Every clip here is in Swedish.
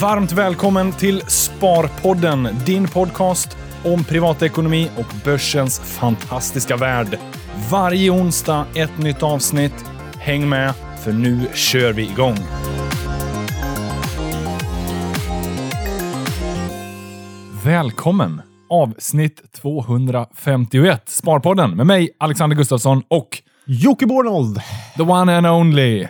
Varmt välkommen till Sparpodden, din podcast om privatekonomi och börsens fantastiska värld. Varje onsdag ett nytt avsnitt. Häng med, för nu kör vi igång. Välkommen! Avsnitt 251, Sparpodden med mig, Alexander Gustafsson och Jocke Bornold! the one and only.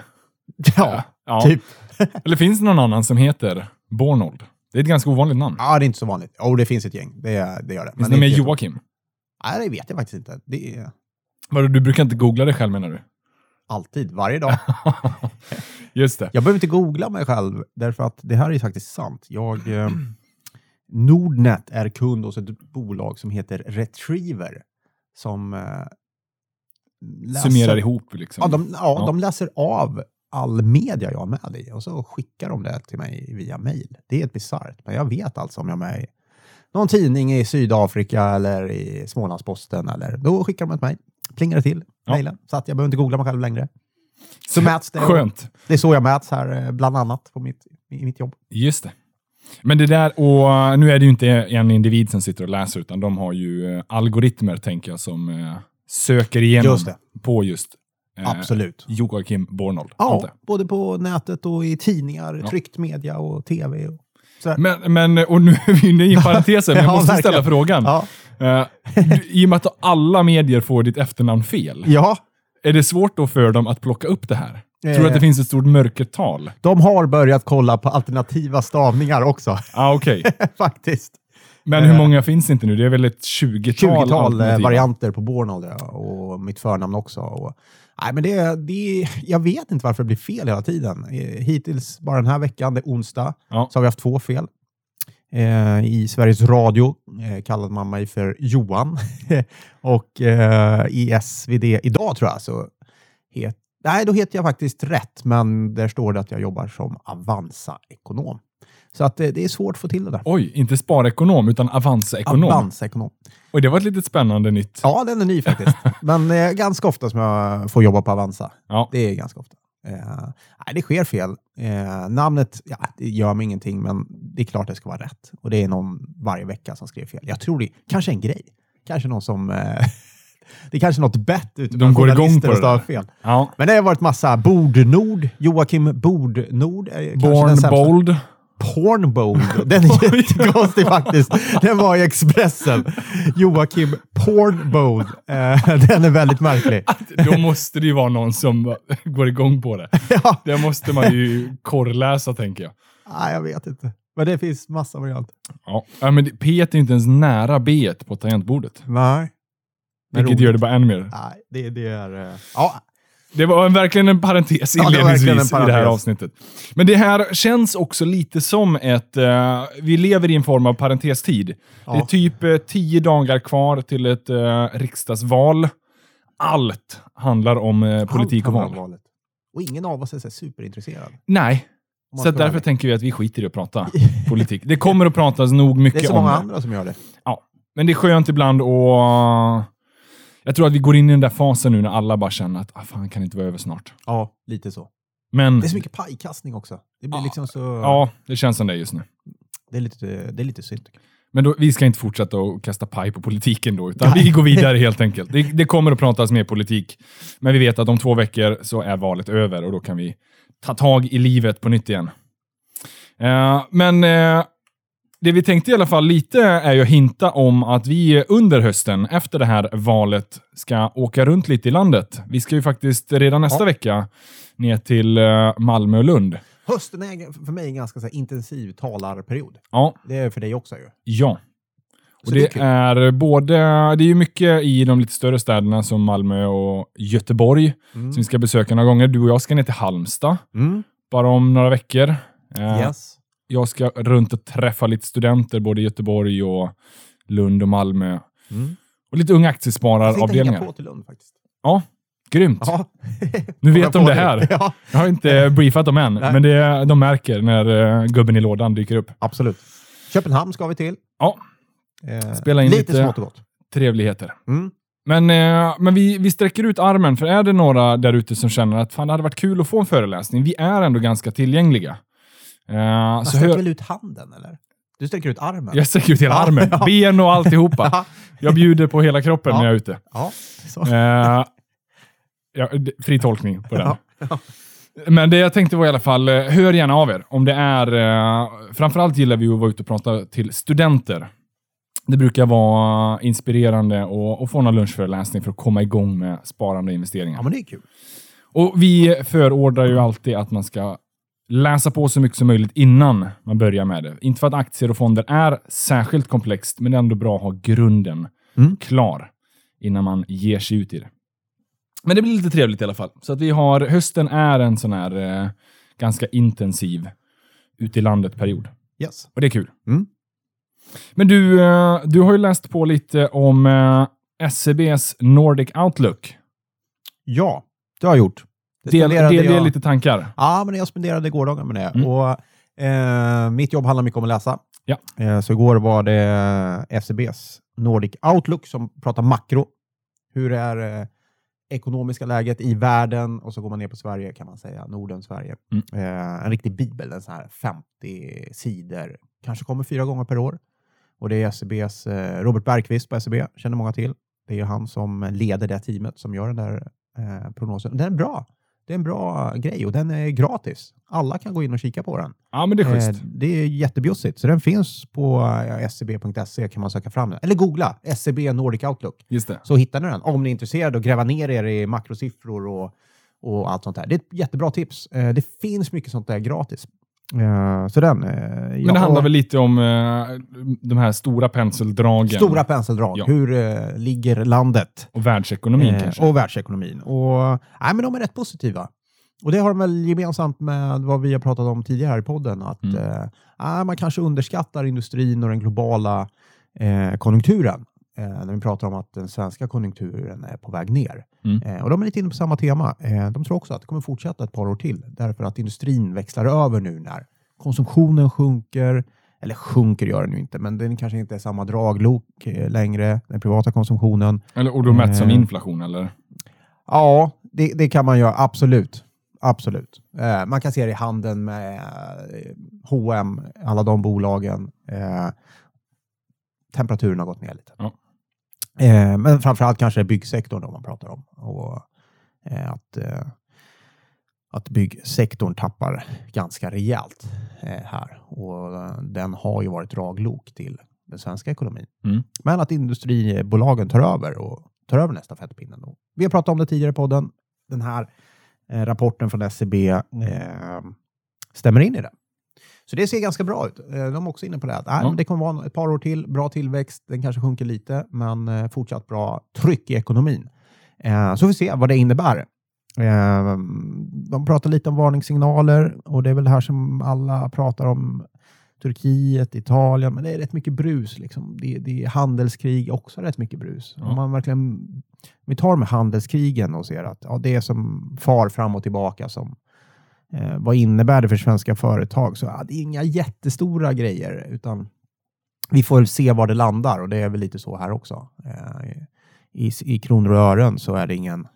Ja, Ja. typ. Eller finns det någon annan som heter Bornold? Det är ett ganska ovanligt namn. Ja, det är inte så vanligt. Jo, det finns ett gäng. Det, det gör det. Finns det med Joakim? Nej, det vet jag faktiskt inte. Det är Vadå, du brukar inte googla dig själv menar du? alltid, varje dag. Just det. Jag behöver inte googla mig själv, därför att det här är faktiskt sant. Jag, eh, Nordnet är kund hos ett bolag som heter Retriever, som eh, läser, Summerar ihop liksom. Ja, de, ja, Ja. de läser av all media jag har med i och så skickar de det till mig via mail. Det är helt bisarrt, men jag vet alltså om jag är med i någon tidning i Sydafrika eller i Smålandsposten, eller, då skickar de ett mig. Plingar det till, Ja. mejlen, så att jag behöver inte googla mig själv längre. Så mäts det. Skönt. Det är så jag mäts här, eh, bland annat, på mitt, i mitt jobb. Just det. Men det där, och nu är det ju inte en individ som sitter och läser, utan de har ju eh, algoritmer, tänker jag, som eh, söker igenom Just det. på just eh, Absolut. Joakim Bornold. Ja, Inte? både på nätet och i tidningar, Ja. tryckt media och tv. Och sådär. Men, men, och nu är vi inne i parentesen, men jag Ja, måste verkligen. ställa frågan. Ja. Eh, du- I och med att alla medier får ditt efternamn fel, ja, är det svårt då för dem att plocka upp det här? Tror du Eh. att det finns ett stort mörkertal? de har börjat kolla på alternativa stavningar också, Ah, okej. faktiskt. Men hur många finns det inte nu? Det är väl ett 20-tal 20-tal eh, alternativa? varianter på Bornold ja, och mitt förnamn också. Och, nej, men det, det, jag vet inte varför det blir fel hela tiden. Eh, Hittills, bara den här veckan, det är onsdag, Ja. så har vi haft två fel. Eh, I Sveriges Radio eh, kallade man mig för Johan. och eh, i SvD idag tror jag så het, Nej, då heter jag faktiskt rätt, men där står det att jag jobbar som Avanza-ekonom. Så att eh, det är svårt att få till det där. Oj, inte sparekonom utan Avanza-ekonom. Avanza-ekonom. Oj, det var ett litet spännande nytt. Ja, den är ny faktiskt. Men eh, ganska ofta som jag får jobba på Avanza. Ja. Det är ganska ofta. Eh, nej, det sker fel. Eh, namnet ja, det gör mig ingenting, men det är klart det ska vara rätt. Och det är någon varje vecka som skriver fel. Jag tror det kanske är en grej. Kanske någon som... Eh, det är kanske något bett ute De går igång på och det fel. Ja. Men det har varit massa Bordnord. Joakim Bordnord. den Born bold. Pornbold. Den är jättekonstig faktiskt. Den var i Expressen. Joakim Pornbold. Eh, den är väldigt märklig. Då måste det ju vara någon som går igång på det. Ja, Det måste man ju korrläsa, tänker jag. nej, jag vet inte. Men det finns massa varianter. Ja, men P är inte ens nära B på tangentbordet. Nej. Vilket roligt. gör det bara än mer. Nej, det, det är... eh, Ja, Det var en, verkligen en parentes Ja, inledningsvis en i det här parentes. avsnittet. Men det här känns också lite som ett... eh, vi lever i en form av parentestid. Det är Ja. typ eh, tio dagar kvar till ett uh, riksdagsval. Allt handlar om eh, politik och allt om val. valet. Och ingen av oss är så superintresserad. Nej, om så att därför tänker vi att vi skiter i att prata politik. Det kommer att pratas nog Det är mycket så om många det. andra som gör det. Men det är skönt ibland och jag tror att vi går in i den där fasen nu när alla bara känner att ah, fan kan det inte vara över snart. Ja, lite så. Men Det är så mycket pajkastning också. Det blir Ja, liksom så... ja, det känns som det just nu. Det, är lite, det är lite synd. Men då, vi ska inte fortsätta att kasta paj på politiken då, utan Nej. vi går vidare helt enkelt. Det, det kommer att pratas mer politik, men vi vet att om två veckor så är valet över och då kan vi ta tag i livet på nytt igen. Eh, men eh, det vi tänkte i alla fall lite är ju att hinta om att vi under hösten, efter det här valet, ska åka runt lite i landet. Vi ska ju faktiskt redan nästa Ja. vecka ner till eh, Malmö och Lund. Hösten är för mig en ganska så här, intensiv talarperiod. Ja, Det är för dig också ju. ja. Och Så det, kul. är både, det är ju mycket i de lite större städerna som Malmö och Göteborg Mm. som vi ska besöka några gånger. Du och jag ska ner till Halmstad Mm. bara om några veckor. Eh, Yes. Jag ska runt och träffa lite studenter både i Göteborg och Lund och Malmö. Mm. Och lite unga Jag aktiespararavdelningar. på till Lund faktiskt. Ja, grymt. Ja. Nu vet jag de det här. Ja, Jag har inte briefat dem än, Nej. men det, de märker när eh, gubben i lådan dyker upp. absolut. Köpenhamn ska vi till. Ja, Eh, Spela in lite, lite- smått och gott. trevligheter. Mm. Men, eh, men vi, vi sträcker ut armen, för är det några där ute som känner att fan, det hade varit kul att få en föreläsning, vi är ändå ganska tillgängliga. Eh, Man så sträcker väl ut handen, eller? Du sträcker ut armen? jag sträcker ut hela Ja, armen, ja. ben och alltihopa. Ja. Jag bjuder på hela kroppen Ja. när jag är ute. ja. Eh, d- fri tolkning på den. Men det jag tänkte var i alla fall, eh, hör gärna av er. Om det är, eh, framförallt gillar vi att vara ute och prata till studenter. Det brukar vara inspirerande och, och få någon lunchföreläsning för att komma igång med sparande och investeringar. ja, men det är kul. Och vi förordar ju alltid att man ska läsa på så mycket som möjligt innan man börjar med det. Inte för att aktier och fonder är särskilt komplext, men det är ändå bra att ha grunden Mm. klar innan man ger sig ut i det. Men det blir lite trevligt i alla fall. Så att vi har, hösten är en sån här eh, ganska intensiv ute i landet-period. Yes. Och det är kul. Mm. Men du, eh, du har ju läst på lite om eh, SEBs Nordic Outlook. Ja, det har jag gjort. Det del, del jag- lite tankar. Ja, men jag spenderade gårdagen med det. Mm. Och, eh, mitt jobb handlar mycket om att läsa. Ja. Eh, så igår var det SEBs Nordic Outlook som pratar makro. Hur är eh, ekonomiska läget i världen? Och så går man ner på Sverige kan man säga, Norden, Sverige. Mm. Eh, en riktig bibel, en sån här 50 sidor. Kanske kommer fyra gånger per år. Och det är SEBs eh, Robert Bergqvist på SEB, känner många till. Det är han som leder det teamet som gör den där eh, prognosen. Den är bra. Det är en bra grej och den är gratis. Alla kan gå in och kika på den. Ja, men det är Eh, schysst. det är jättebjussigt. Så den finns på eh, scb.se kan man söka fram den. Eller googla SCB Nordic Outlook Just det. så hittar ni den. Om ni är intresserade och gräva ner er i makrosiffror och, och allt sånt där. Det är ett jättebra tips. Eh, det finns mycket sånt där gratis. Eh, så den. eh, Men ja, det handlar och väl lite om eh, de här stora penseldragen Stora penseldrag. Ja. Hur ligger landet? och världsekonomin Eh, kanske. och världsekonomin. Och, nej, men de är rätt positiva. Och det har de väl gemensamt med vad vi har pratat om tidigare i podden. Att Mm. eh, man kanske underskattar industrin och den globala eh, konjunkturen. Eh, när vi pratar om att den svenska konjunkturen är på väg ner. Mm. Eh, och de är lite inne på samma tema. Eh, de tror också att det kommer fortsätta ett par år till. Därför att industrin växlar över nu när konsumtionen sjunker. Eller sjunker gör den ju inte, men den kanske inte är samma draglok längre, den privata konsumtionen. Eller, och då mätt som Eh. inflation, eller? Ja, det, det kan man göra. Absolut. Absolut. Eh, man kan se det i handeln med H&M, alla de bolagen. Eh, temperaturen har gått ner lite. Ja. Eh, men framförallt kanske byggsektorn då man pratar om. Och, eh, att, eh, att byggsektorn tappar ganska rejält eh, här. Och eh, den har ju varit draglok till den svenska ekonomin. Mm. Men att industribolagen tar över och tar över nästa stafettpinnen. då. Vi har pratat om det tidigare i podden. Den här eh, rapporten från SCB eh, stämmer in i det. Så det ser ganska bra ut. Eh, de är också inne på det. Att, nej, Ja. det kommer vara ett par år till. Bra tillväxt. Den kanske sjunker lite, men eh, fortsatt bra tryck i ekonomin. Eh, så får vi se vad det innebär. Eh, de pratar lite om varningssignaler och det är väl det här som alla pratar om. Turkiet, Italien, men det är rätt mycket brus. Liksom. Det, det är handelskrig också rätt mycket brus. Ja. Om man verkligen, vi tar med handelskrigen och ser att ja, det är som far fram och tillbaka. Som, eh, vad innebär det för svenska företag? Så ja, det är inga jättestora grejer, utan vi får se var det landar och det är väl lite så här också. Eh, i, I kronor och ören så är det ingen...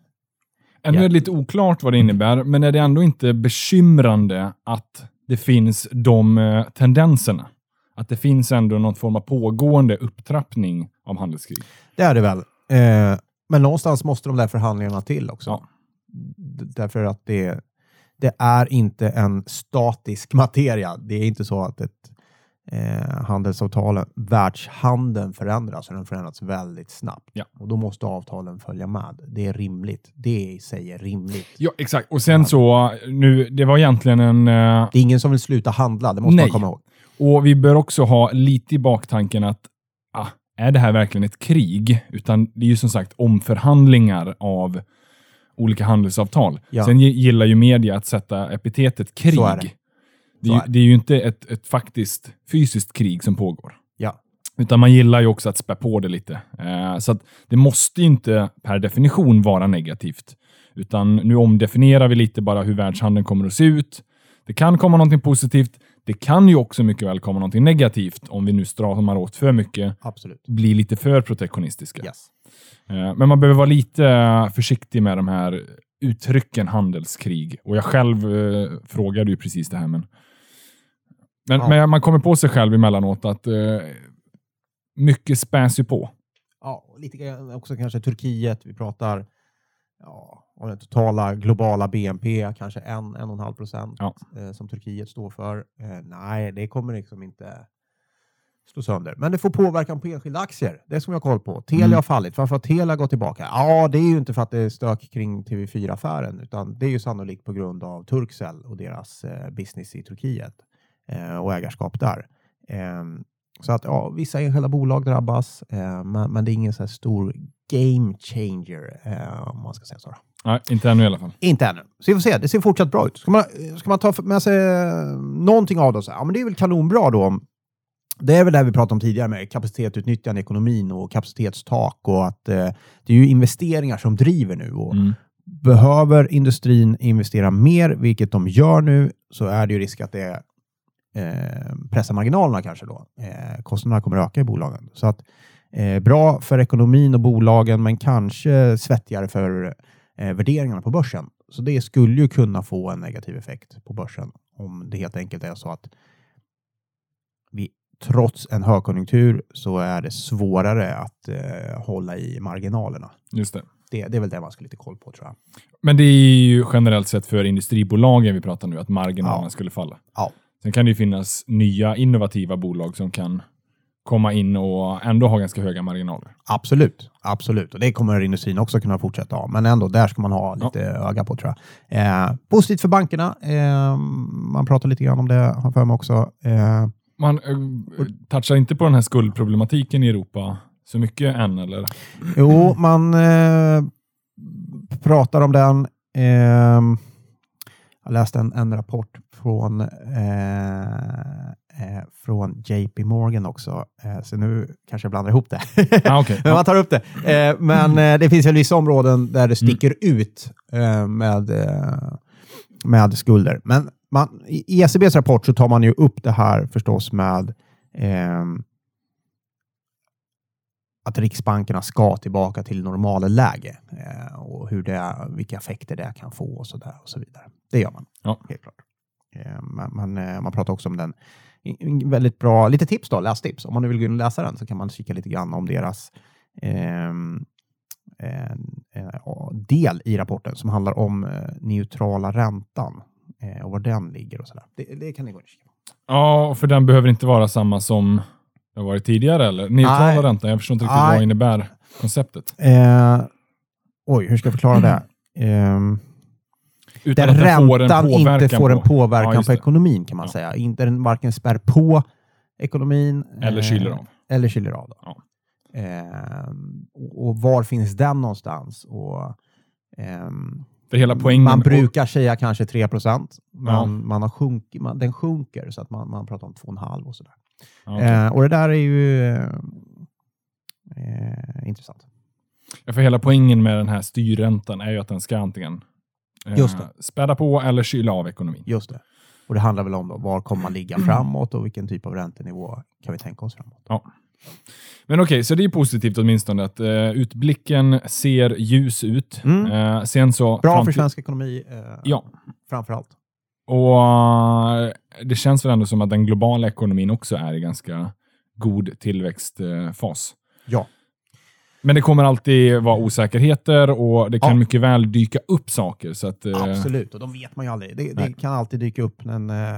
Ännu är det lite oklart vad det innebär, men är det ändå inte bekymrande att det finns de eh, tendenserna? Att det finns ändå någon form av pågående upptrappning av handelskrig? Det är det väl. Eh, men någonstans måste de där förhandlingarna till också. Ja. Därför att det, det är inte en statisk materia. Det är inte så att ett eh, handelsavtal, världshandeln förändras och den förändras väldigt snabbt. Ja. Och då måste avtalen följa med. Det är rimligt. Det i sig är rimligt. Ja, exakt. Och sen så, nu, det var egentligen en... eh, Det är ingen som vill sluta handla, det måste Nej. man komma ihåg. Och vi bör också ha lite i baktanken att ah, är det här verkligen ett krig? Utan det är ju som sagt omförhandlingar av olika handelsavtal. Ja. Sen gi- gillar ju media att sätta epitetet krig. Är det. Det, är det. det är ju inte ett, ett faktiskt fysiskt krig som pågår. Ja. Utan man gillar ju också att spä på det lite. Eh, så det måste ju inte per definition vara negativt. Utan nu omdefinierar vi lite bara hur världshandeln kommer att se ut. Det kan komma någonting positivt. Det kan ju också mycket väl komma någonting negativt om vi nu stramar åt för mycket, Absolut. blir lite för protektionistiska. Yes. Eh, Men man behöver vara lite försiktig med de här uttrycken handelskrig. Och jag själv eh, frågade ju precis det här, men Men, Ja. men man kommer på sig själv emellanåt att eh, mycket späs ju på. Ja, och lite också kanske Turkiet. Vi pratar ja, om den totala globala BNP, kanske en, en och en halv procent Ja. eh, som Turkiet står för. Eh, nej, det kommer liksom inte slå sönder. Men det får påverkan på enskilda aktier. Det ska vi ha koll på. Telia Mm. har fallit. Varför har Telia gått tillbaka? Ja, det är ju inte för att det är stök kring TV4-affären, utan det är ju sannolikt på grund av Turkcell och deras eh, business i Turkiet eh, och ägarskap där. Ehm, så att ja, vissa enskilda bolag drabbas, men, men det är ingen så stor game changer om man ska säga så. Nej, inte ännu i alla fall. Inte ännu. Så vi får se. Det ser fortsatt bra ut. Ska man, ska man ta med sig eh, någonting av det, så här, ja, men det är väl kanonbra då. om- Det är väl det vi pratade om tidigare med kapacitetsutnyttjande i ekonomin och kapacitetstak och att eh, det är ju investeringar som driver nu. Och Mm. Behöver industrin investera mer, vilket de gör nu, så är det ju risk att det eh, pressar marginalerna kanske då. Eh, kostnaderna kommer att öka i bolagen. Så att eh, bra för ekonomin och bolagen, men kanske svettigare för eh, värderingarna på börsen. Så det skulle ju kunna få en negativ effekt på börsen om det helt enkelt är så att vi trots en högkonjunktur så är det svårare att eh, hålla i marginalerna. Just det. Det, det är väl det man ska lite koll på tror jag. Men det är ju generellt sett för industribolagen vi pratar nu, att marginalerna Ja. skulle falla. Ja. Sen kan det ju finnas nya innovativa bolag som kan komma in och ändå ha ganska höga marginaler. Absolut, absolut. Och det kommer industrin också kunna fortsätta ha. Men ändå, där ska man ha lite öga på tror jag. Eh, positivt för bankerna. Eh, man pratar lite grann om det, har för mig också. Eh, Man eh, touchar inte på den här skuldproblematiken i Europa så mycket än, eller? jo, man eh, pratar om den. Eh, jag läste en, en rapport från, eh, från JP Morgan också. Eh, så nu kanske jag blandar ihop det. Ah, okay. Men man tar upp det. Eh, men eh, det finns ju vissa områden där det sticker ut eh, med, eh, med skulder. Men man, i ECBs rapport så tar man ju upp det här förstås med ehm, att riksbankerna ska tillbaka till normalläge eh, och hur det, vilka effekter det kan få och så, där och så vidare. Det gör man, Ja. helt klart. Eh, man, man, eh, man pratar också om den en väldigt bra, lite tips då, lästips. Om man nu vill gå in och läsa den så kan man kika lite grann om deras en, ja, del i rapporten som handlar om eh, neutrala räntan eh, och var den ligger och sådär. Det, det kan ni gå in och kika på. Ja, för den behöver inte vara samma som det har varit tidigare, eller? Neutrala Nej. räntan, jag förstår inte riktigt Nej. vad innebär konceptet. Eh, oj, hur ska jag förklara det? Ehm, Utan där att får räntan inte får en på- påverkan Ja, just på ekonomin kan man Ja. säga. Inte den varken spär på ekonomin Eller eh, kyler av. Eller kyler av. Ja. Ehm, och, var finns den någonstans? Och, ehm, man brukar säga kanske 3 procent, men Ja. man har sjunk, man, den sjunker så att man, man pratar om 2,5 och sådär. Ja, okej. Eh, och det där är ju eh, eh, intressant. Ja, för hela poängen med den här styrräntan är ju att den ska antingen eh, Just det. späda på eller kyla av ekonomin. Just det. Och det handlar väl om då, var kommer man ligga framåt och vilken typ av räntenivå kan vi tänka oss framåt? Men okej, så det är positivt åtminstone att eh, utblicken ser ljus ut. Mm. Eh, sen så... Bra för svensk ekonomi eh, Ja, framför allt. och eh, det känns väl ändå som att den globala ekonomin också är i ganska god tillväxtfas. Ja. Men det kommer alltid vara osäkerheter och det kan Ja. mycket väl dyka upp saker. Så att, eh, Absolut, och de vet man ju aldrig. Det, det kan alltid dyka upp en eh,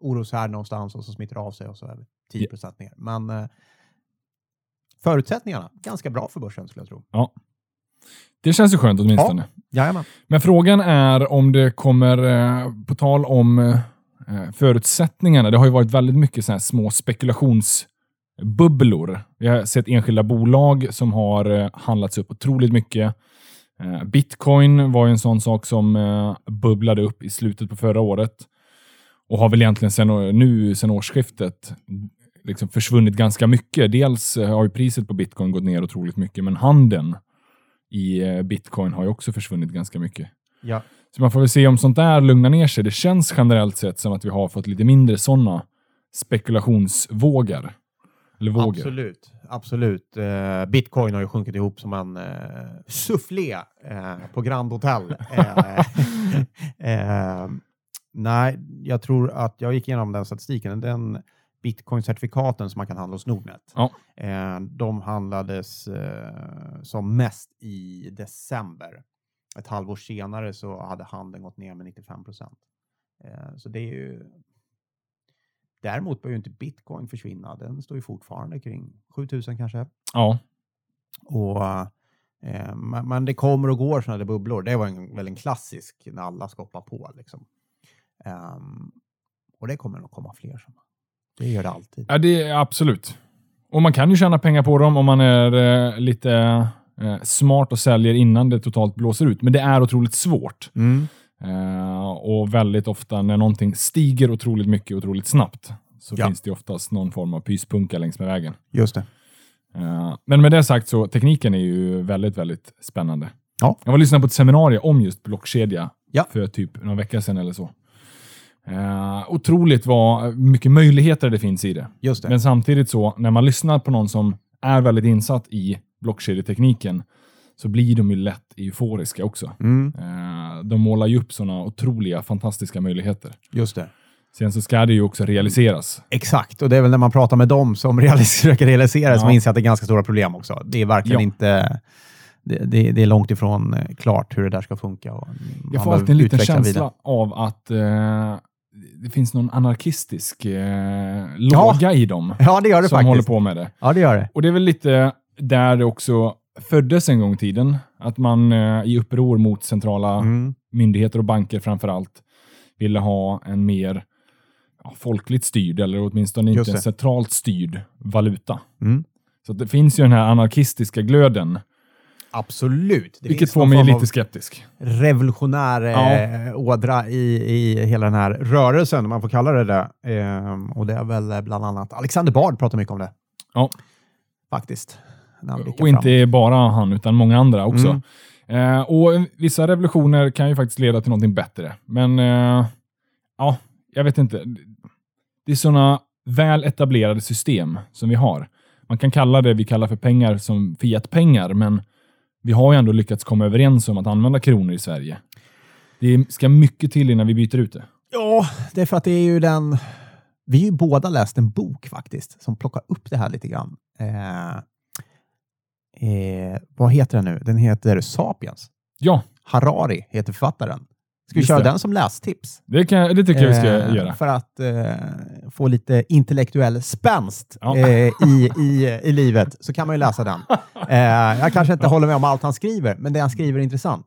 oroshärd någonstans och så smittar det av sig och så är vi 10 procent ner. Men eh, förutsättningarna, ganska bra för börsen skulle jag tro. Det känns ju skönt åtminstone. Jajamän. Men frågan är om det kommer, eh, på tal om eh, förutsättningarna, det har ju varit väldigt mycket så små spekulationsbubblor. Vi har sett enskilda bolag som har eh, handlats upp otroligt mycket. Eh, Bitcoin var en sån sak som eh, bubblade upp i slutet på förra året och har väl egentligen sen, nu sen årsskiftet liksom försvunnit ganska mycket. Dels har priset på bitcoin gått ner otroligt mycket, men handeln i bitcoin har ju också försvunnit ganska mycket. Ja. Så man får väl se om sånt där lugnar ner sig. Det känns generellt sett som att vi har fått lite mindre sådana spekulationsvågar. Eller vågor. Absolut. Absolut. Eh, Bitcoin har ju sjunkit ihop som en eh, soufflé eh, på Grand Hotel. Eh, eh, Nej, jag tror att jag gick igenom den statistiken. Den bitcoin-certifikaten som man kan handla hos Nordnet. Ja. Eh, de handlades som mest i december. Ett halvår senare så hade handeln gått ner med 95 procent. Så det är ju... Däremot bör ju inte bitcoin försvinna. Den står ju fortfarande kring 7000 kanske. Ja, Och, eh, men det kommer och går sådana där bubblor. Det var en, väl en klassisk när alla ska hoppa på. Liksom. Ehm, och det kommer nog komma fler sådana. Det gör det alltid. ja det är absolut. Och man kan ju tjäna pengar på dem om man är eh, lite eh, smart och säljer innan det totalt blåser ut. Men det är otroligt svårt. Mm. Eh, och väldigt ofta när någonting stiger otroligt mycket otroligt snabbt så Ja. finns det oftast någon form av pyspunka längs med vägen. Just det. Eh, men med det sagt så tekniken är ju väldigt, väldigt spännande. Ja. Jag var lyssnade på ett seminarium om just blockkedja Ja. för typ några veckor sedan eller så. Eh, otroligt vad mycket möjligheter det finns i det. Just det. Men samtidigt så, när man lyssnar på någon som är väldigt insatt i blockkedjetekniken så blir de ju lätt euforiska också. Mm. Eh, de målar ju upp sådana otroliga, fantastiska möjligheter. Just det. Sen så ska det ju också realiseras. Exakt, och det är väl när man pratar med dem som försöker realisera det som Ja. man inser att det är ganska stora problem också. Det är verkligen Ja. inte... Det, det, det är långt ifrån eh, klart hur det där ska funka. Och Jag får alltid en liten känsla vidare. av att eh, det finns någon anarkistisk eh, låga i dem Ja, det gör det som faktiskt. håller på med det. Ja, det gör det. Och det är väl lite där det också föddes en gång i tiden. Att man eh, i uppror mot centrala Mm. myndigheter och banker framför allt ville ha en mer ja, folkligt styrd, eller åtminstone inte en centralt styrd valuta. Mm. Så det finns ju den här anarkistiska glöden, Absolut. Det vilket får mig lite skeptisk. revolutionär Ja. eh, ådra i, i hela den här rörelsen, om man får kalla det det. Ehm, och det är väl eh, bland annat Alexander Bard pratar mycket om det. Ja. Faktiskt. Och inte bara han, utan många andra också. Mm. Eh, och vissa revolutioner kan ju faktiskt leda till någonting bättre. Men eh, ja, jag vet inte. Det är sådana väl etablerade system som vi har. Man kan kalla det vi kallar för pengar som fiatpengar, men vi har ju ändå lyckats komma överens om att använda kronor i Sverige. Det ska mycket till innan vi byter ut det. Ja, det är för att det är ju den... Vi har ju båda läst en bok faktiskt som plockar upp det här lite grann. Eh, eh, vad heter den nu? Den heter Sapiens. Ja, Harari heter författaren. Ska vi Just köra det. den som lästips? det, kan, det tycker jag vi ska Eh, göra. För att eh, få lite intellektuell spänst Ja. eh, i, i, i livet så kan man ju läsa den. Eh, jag kanske inte håller med om allt han skriver, men det han skriver är intressant.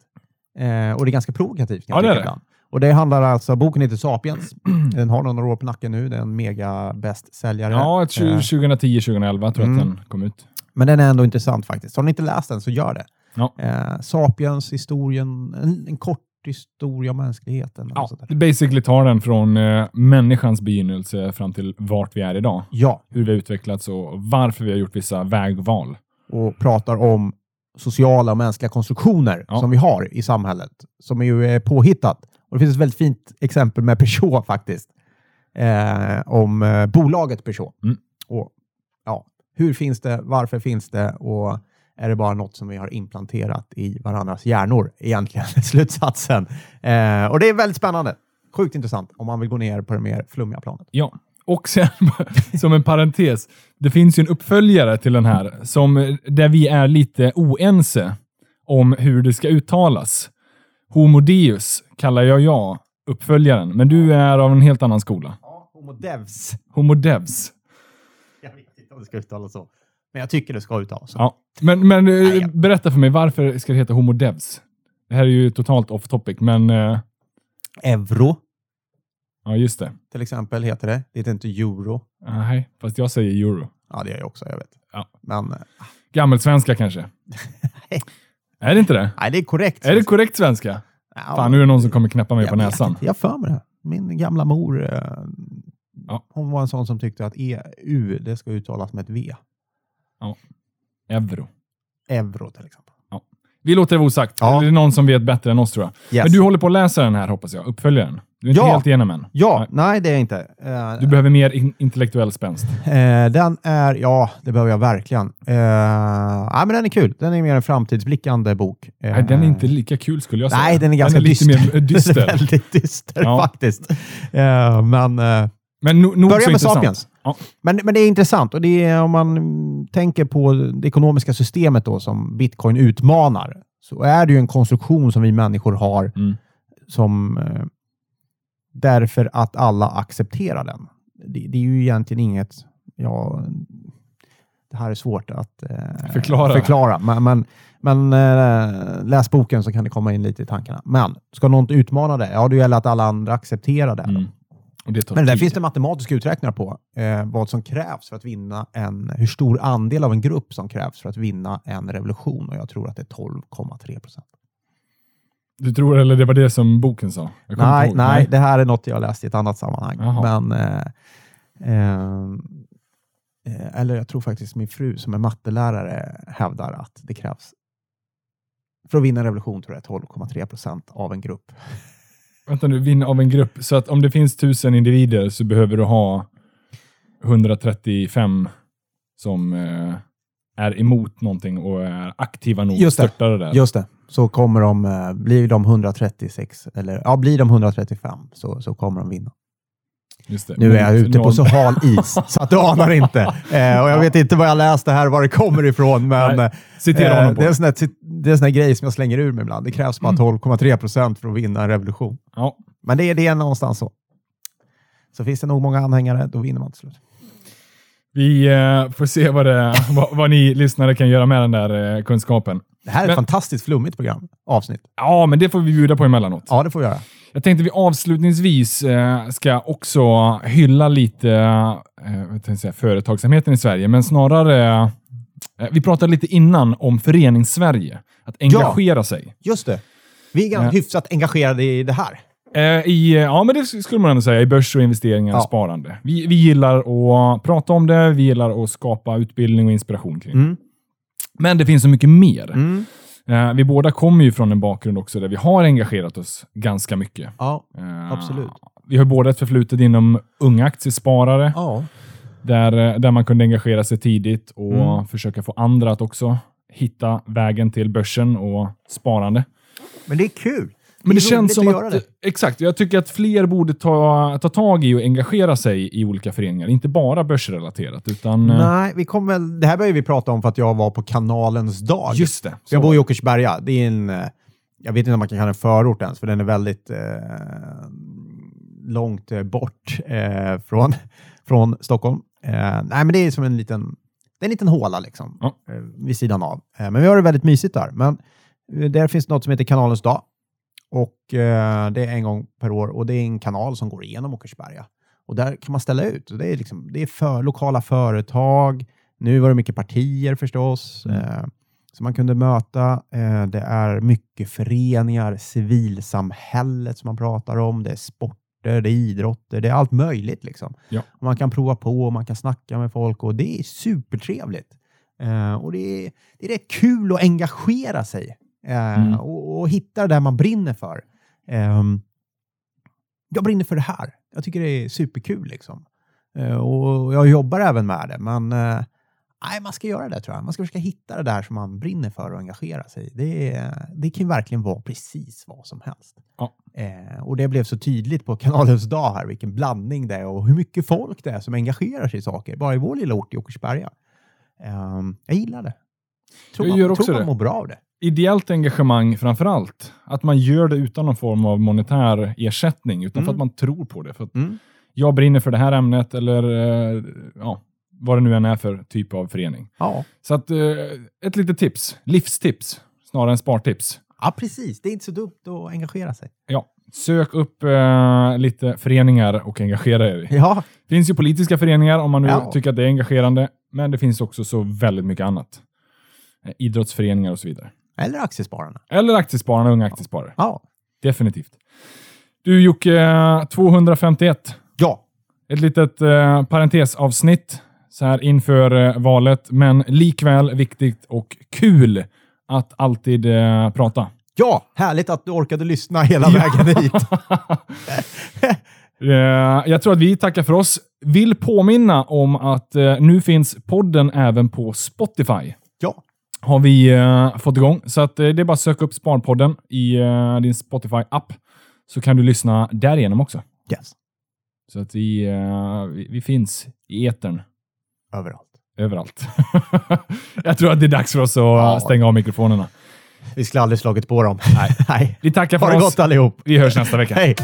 Eh, och det är ganska provokativt. Ja, det är det. ibland. Och det handlar alltså, boken heter Sapiens. Den har några år på nacken nu. Det är en mega bästsäljare. Ja, ett Eh, 2010-2011 tror jag Mm. att den kom ut. Men den är ändå intressant faktiskt. Har ni inte läst den så gör det. Ja. Eh, Sapiens, historien, en, en kort historia om mänskligheten. Ja, basically tar den från eh, människans begynnelse fram till vart vi är idag. ja, Hur vi har utvecklats och varför vi har gjort vissa vägval. och pratar om sociala och mänskliga konstruktioner Ja. som vi har i samhället, som är ju är påhittat. Och det finns ett väldigt fint exempel med Peugeot faktiskt, eh, om eh, bolaget Peugeot. Mm. Och, ja, hur finns det, varför finns det och är det bara något som vi har implanterat i varandras hjärnor egentligen, slutsatsen. Eh, och det är väldigt spännande. Sjukt intressant om man vill gå ner på det mer flummiga planet. Ja, och sen som en parentes. Det finns ju en uppföljare till den här som, där vi är lite oense om hur det ska uttalas. Homo Deus kallar jag ja uppföljaren, men du är av en helt annan skola. Ja, Homo Devs. Homo Devs. Vet om det ska uttalas så. Men jag tycker det ska uttalas så. Ja. Men, men eh, Nej, ja. berätta för mig, varför ska det heta Homo Devs? Det här är ju totalt off topic, men eh, Euro ja, just det. till exempel heter det. Det heter inte euro. Nej, fast jag säger euro. Ja, det gör jag också, jag vet. Ja. Men eh, Gammelsvenska kanske? är det inte det? nej, det är korrekt. Är det korrekt svenska? Ja, Fan, nu är det någon som kommer knäppa mig jag på vet näsan. inte. Jag för mig det. Min gamla mor, eh, Ja. hon var en sån som tyckte att EU, det ska uttalas med ett V. Euro. Euro till exempel. Vi låter det vara osagt. Ja. Det är någon som vet bättre än oss tror jag. Yes. Men du håller på att läsa den här hoppas jag, uppföljaren. Du är inte Ja. helt igenom än. Ja, Nej. nej det är jag inte. Eh, Du behöver mer in intellektuell spänst. Eh, den är, ja, det behöver jag verkligen. Eh, nej, men den är kul. Den är mer en framtidsblickande bok. Eh, Nej, den är inte lika kul skulle jag säga. Nej, den är ganska lite dyster. mer dyster. Den är väldigt dyster Ja. faktiskt. Men Men no, nog börja med intressant. Sapiens. Ja. Men, men det är intressant och det är om man tänker på det ekonomiska systemet då som bitcoin utmanar så är det ju en konstruktion som vi människor har Mm. som eh, därför att alla accepterar den. Det, det är ju egentligen inget, ja, det här är svårt att eh, Förklara. förklara. Men, men, men eh, läs boken så kan det komma in lite i tankarna. Men ska något utmana det, ja, det gäller att alla andra accepterar det. Mm. Men där tid. finns det matematiska uträkningar på eh, vad som krävs för att vinna en, hur stor andel av en grupp som krävs för att vinna en revolution och jag tror att det är 12,3 procent. Du tror, eller det var det som boken sa? Nej, ihåg. nej, det här är något jag läst i ett annat sammanhang. Jaha. Men, eh, eh, eh, eller jag tror faktiskt min fru som är mattelärare hävdar att det krävs för att vinna en revolution tror jag 12,3 procent av en grupp. Vänta nu, vinna av en grupp. Så att om det finns tusen individer så behöver du ha 135 som eh, är emot någonting och är aktiva nog att Just det. störta det där. Just det. Så kommer de, eh, blir de 136, eller ja, blir de 135 så, så kommer de vinna. Nu är jag ute på så hal is så att du anar inte. Eh, och jag vet inte vad jag läste här, var det kommer ifrån, men Nej, eh, Citera honom på det, är en sån här, det är en sån grej som jag slänger ur mig ibland. Det krävs bara 12,3 procent för att vinna en revolution. Ja. Men det är, det någonstans så. Så finns det nog många anhängare, då vinner man till slut. Vi eh, får se vad, det, vad, vad ni lyssnare kan göra med den där eh, kunskapen. Det här är ett Men- fantastiskt flummigt program, avsnitt. Ja, men det får vi bjuda på emellanåt. Ja, det får vi göra. Jag tänkte vi avslutningsvis eh, ska också hylla lite eh, jag säga, företagsamheten i Sverige, men snarare eh, vi pratade lite innan om förenings-Sverige. Att engagera sig. Just det. Vi är ganska Ja. hyfsat engagerade i det här. Eh, I, ja, men det skulle man ändå säga, i börs och investeringar och Ja. sparande. Vi, vi gillar att prata om det, vi gillar att skapa utbildning och inspiration kring det. Mm. Men det finns så mycket mer. Mm. Eh, vi båda kommer ju från en bakgrund också där vi har engagerat oss ganska mycket. Ja. Eh, Absolut. Vi har båda ett förflutet inom unga aktiesparare, ja. där, eh, där man kunde engagera sig tidigt och Mm. försöka få andra att också hitta vägen till börsen och sparande. Men det är kul. Men det är känns som att att, det. exakt, jag tycker att fler borde ta, ta tag i och engagera sig i olika föreningar. Inte bara börsrelaterat, utan... eh, Nej, vi kom väl, det här började vi prata om för att jag var på kanalens dag. Just det. jag bor i Åkersberga. Det är en, eh, jag vet inte om man kan kalla den förort ens, för den är väldigt eh, långt eh, bort eh, från, från Stockholm. Eh, nej, men det är som en liten, det är en liten håla liksom, Ja. vid sidan av. Men vi har det väldigt mysigt där. Men där finns något som heter kanalens dag. Och eh, det är en gång per år och det är en kanal som går igenom Åkersberga. Och där kan man ställa ut. Det är, liksom, det är för, lokala företag. Nu var det mycket partier förstås. Mm. Eh, som man kunde möta. Eh, det är mycket föreningar, civilsamhället som man pratar om. Det är sporter, det är idrotter, det är allt möjligt. Liksom. Ja. Man kan prova på och man kan snacka med folk och det är supertrevligt. Eh, och det är, det är rätt kul att engagera sig eh, Mm. och, och hitta det där man brinner för. Ehm, jag brinner för det här. Jag tycker det är superkul. Liksom. Eh, och jag jobbar även med det, men eh, nej, man ska göra det tror jag. Man ska försöka hitta det där som man brinner för och engagera sig i. Det, det kan verkligen vara precis vad som helst. Ja. Eh, och det blev så tydligt på kanalens dag här, vilken blandning det är och hur mycket folk det är som engagerar sig i saker, bara i vår lilla ort i Åkersberga. Ehm, jag gillar det. Tror Jag man, gör också tror man mår bra av det. Ideellt engagemang framför allt. Att man gör det utan någon form av monetär ersättning, utan för Mm. att man tror på det. För att Mm. jag brinner för det här ämnet eller eh, ja, vad det nu än är för typ av förening. Ja. Så att eh, ett litet tips, livstips snarare än spartips. ja, precis. Det är inte så dumt att engagera sig. Ja, sök upp eh, lite föreningar och engagera er. Ja, Det finns ju politiska föreningar om man nu Ja. tycker att det är engagerande, men det finns också så väldigt mycket annat. Eh, idrottsföreningar och så vidare. Eller aktiespararna. Eller aktiespararna, unga aktiesparare. Ja. Definitivt. Du Jocke, eh, 251. Ja. Ett litet eh, parentesavsnitt så här inför eh, valet, men likväl viktigt och kul att alltid eh, prata. Ja, härligt att du orkade lyssna hela vägen hit. Eh, Jag tror att vi tackar för oss. Vill påminna om att eh, nu finns podden även på Spotify. Ja, Har vi eh, fått igång. Så att, eh, det är bara att söka upp Sparpodden i eh, din Spotify-app. Så kan du lyssna därigenom också. yes. Så att vi, vi, vi finns i etern Överallt. överallt. Jag tror att det är dags för oss att Ja. stänga av mikrofonerna. Vi skulle aldrig slagit på dem. Nej. Nej. Vi tackar Ha för det oss. gott allihop. Vi hörs nästa vecka. Hej!